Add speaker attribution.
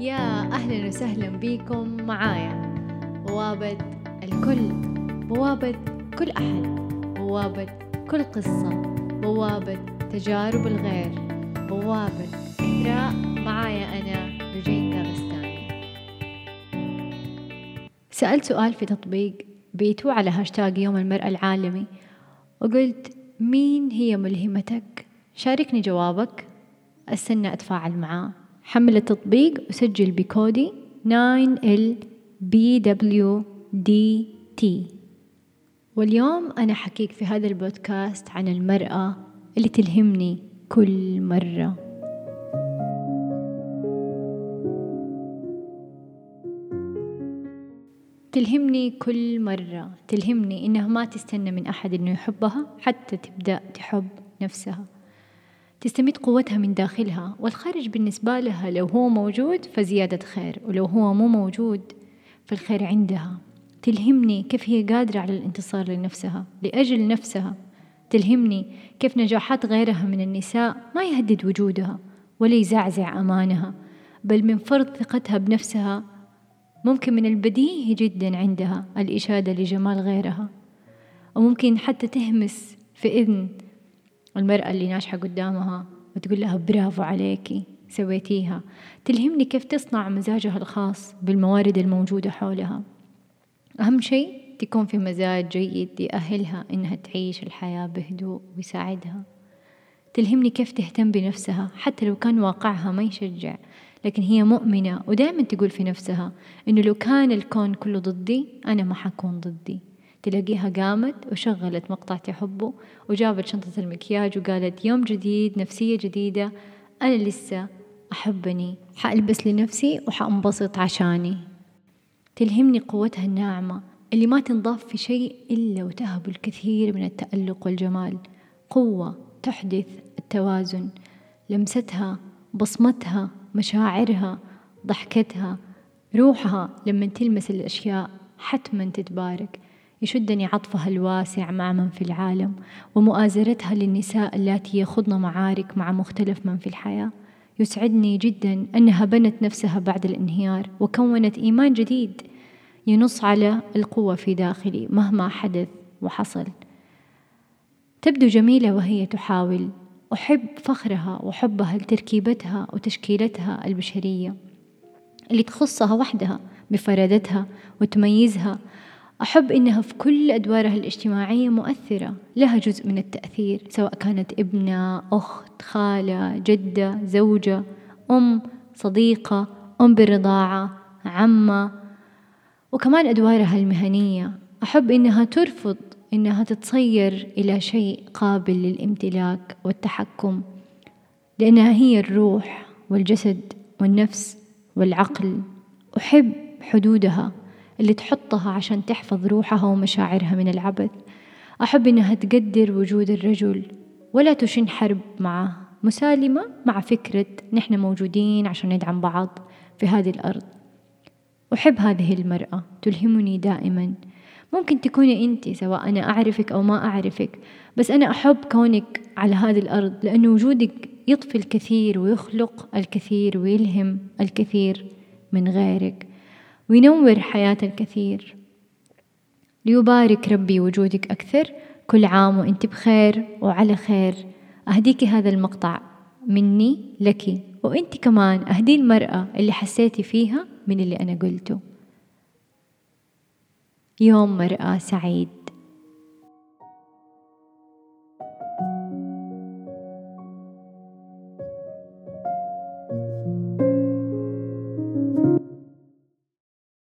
Speaker 1: يا أهلا وسهلا بكم معايا. بوابة الكل بوابة كل أحد بوابة كل قصة بوابة تجارب الغير بوابة إثراء معايا أنا رجيتا غستاني سألت سؤال في تطبيق بيتو على هاشتاج يوم المرأة العالمي وقلت مين هي ملهمتك؟ شاركني جوابك. أستنى أتفاعل معاه. حمل التطبيق وسجل بكودي 9LBWDT واليوم أنا حكيك في هذا البودكاست عن المرأة اللي تلهمني كل مرة. تلهمني كل مرة. تلهمني إنها ما تستنى من أحد إنه يحبها حتى تبدأ تحب نفسها. تستمد قوتها من داخلها والخارج بالنسبة لها لو هو موجود فزيادة خير ولو هو مو موجود فالخير عندها. تلهمني كيف هي قادرة على الانتصار لنفسها لأجل نفسها. تلهمني كيف نجاحات غيرها من النساء ما يهدد وجودها ولا يزعزع أمانها بل من فرض ثقتها بنفسها. ممكن من البديهي جدا عندها الإشادة لجمال غيرها وممكن حتى تهمس في إذن المرأة اللي ناجحة قدامها وتقول لها برافو عليكي سويتيها. تلهمني كيف تصنع مزاجها الخاص بالموارد الموجودة حولها. أهم شيء تكون في مزاج جيد يأهلها إنها تعيش الحياة بهدوء ويساعدها. تلهمني كيف تهتم بنفسها حتى لو كان واقعها ما يشجع لكن هي مؤمنة ودائما تقول في نفسها إنه لو كان الكون كله ضدي أنا ما حكون ضدي. تلاقيها قامت وشغلت مقطع تحبه وجابت شنطة المكياج وقالت يوم جديد نفسية جديدة أنا لسه أحبني حألبس لنفسي وحأنبسط عشاني. تلهمني قوتها الناعمة اللي ما تنضاف في شيء إلا وتهب الكثير من التألق والجمال. قوة تحدث التوازن لمستها بصمتها مشاعرها ضحكتها روحها لما تلمس الأشياء حتما تتبارك. يشدني عطفها الواسع مع من في العالم ومؤازرتها للنساء اللاتي يخضن معارك مع مختلف من في الحياة. يسعدني جدا أنها بنت نفسها بعد الانهيار وكونت إيمان جديد ينص على القوة في داخلي مهما حدث وحصل. تبدو جميلة وهي تحاول. أحب فخرها وحبها لتركيبتها وتشكيلتها البشرية اللي تخصها وحدها بفرادتها وتميزها أحب إنها في كل أدوارها الاجتماعية مؤثرة. لها جزء من التأثير سواء كانت ابنة أخت خالة جدة زوجة أم صديقة أم بالرضاعة عمة وكمان أدوارها المهنية. أحب إنها ترفض إنها تتصير إلى شيء قابل للامتلاك والتحكم لأنها هي الروح والجسد والنفس والعقل. أحب حدودها. اللي تحطها عشان تحفظ روحها ومشاعرها من العبث. أحب إنها تقدر وجود الرجل ولا تشن حرب معه مسالمة مع فكرة نحن موجودين عشان ندعم بعض في هذه الأرض. أحب هذه المرأة تلهمني دائما. ممكن تكوني أنت سواء أنا أعرفك أو ما أعرفك بس أنا أحب كونك على هذه الأرض لأن وجودك يطفي الكثير ويخلق الكثير ويلهم الكثير من غيرك. وينور حياة الكثير. ليبارك ربي وجودك أكثر. كل عام وأنت بخير وعلى خير. أهديك هذا المقطع مني لك وأنت كمان. أهدي المرأة اللي حسيتي فيها من اللي أنا قلته. يوم مرأة سعيد.